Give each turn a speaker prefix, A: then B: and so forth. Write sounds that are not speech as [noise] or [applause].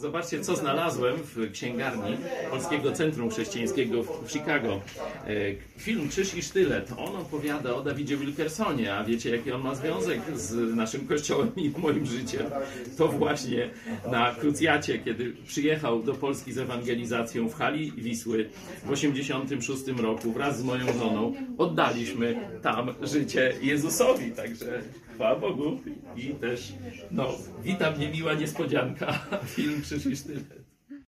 A: Zobaczcie, co znalazłem w księgarni Polskiego Centrum Chrześcijańskiego w Chicago. E, Film Krzyż i Sztylet. On opowiada o Dawidzie Wilkersonie, a wiecie, jaki on ma związek z naszym kościołem i moim życiem? To właśnie na krucjacie, kiedy przyjechał do Polski z ewangelizacją w hali Wisły w 86 roku wraz z moją żoną oddaliśmy tam życie Jezusowi. Także chwała Bogu i też, no, witam niemiła niespodzianka, [laughs] film Krzyż i Sztylet.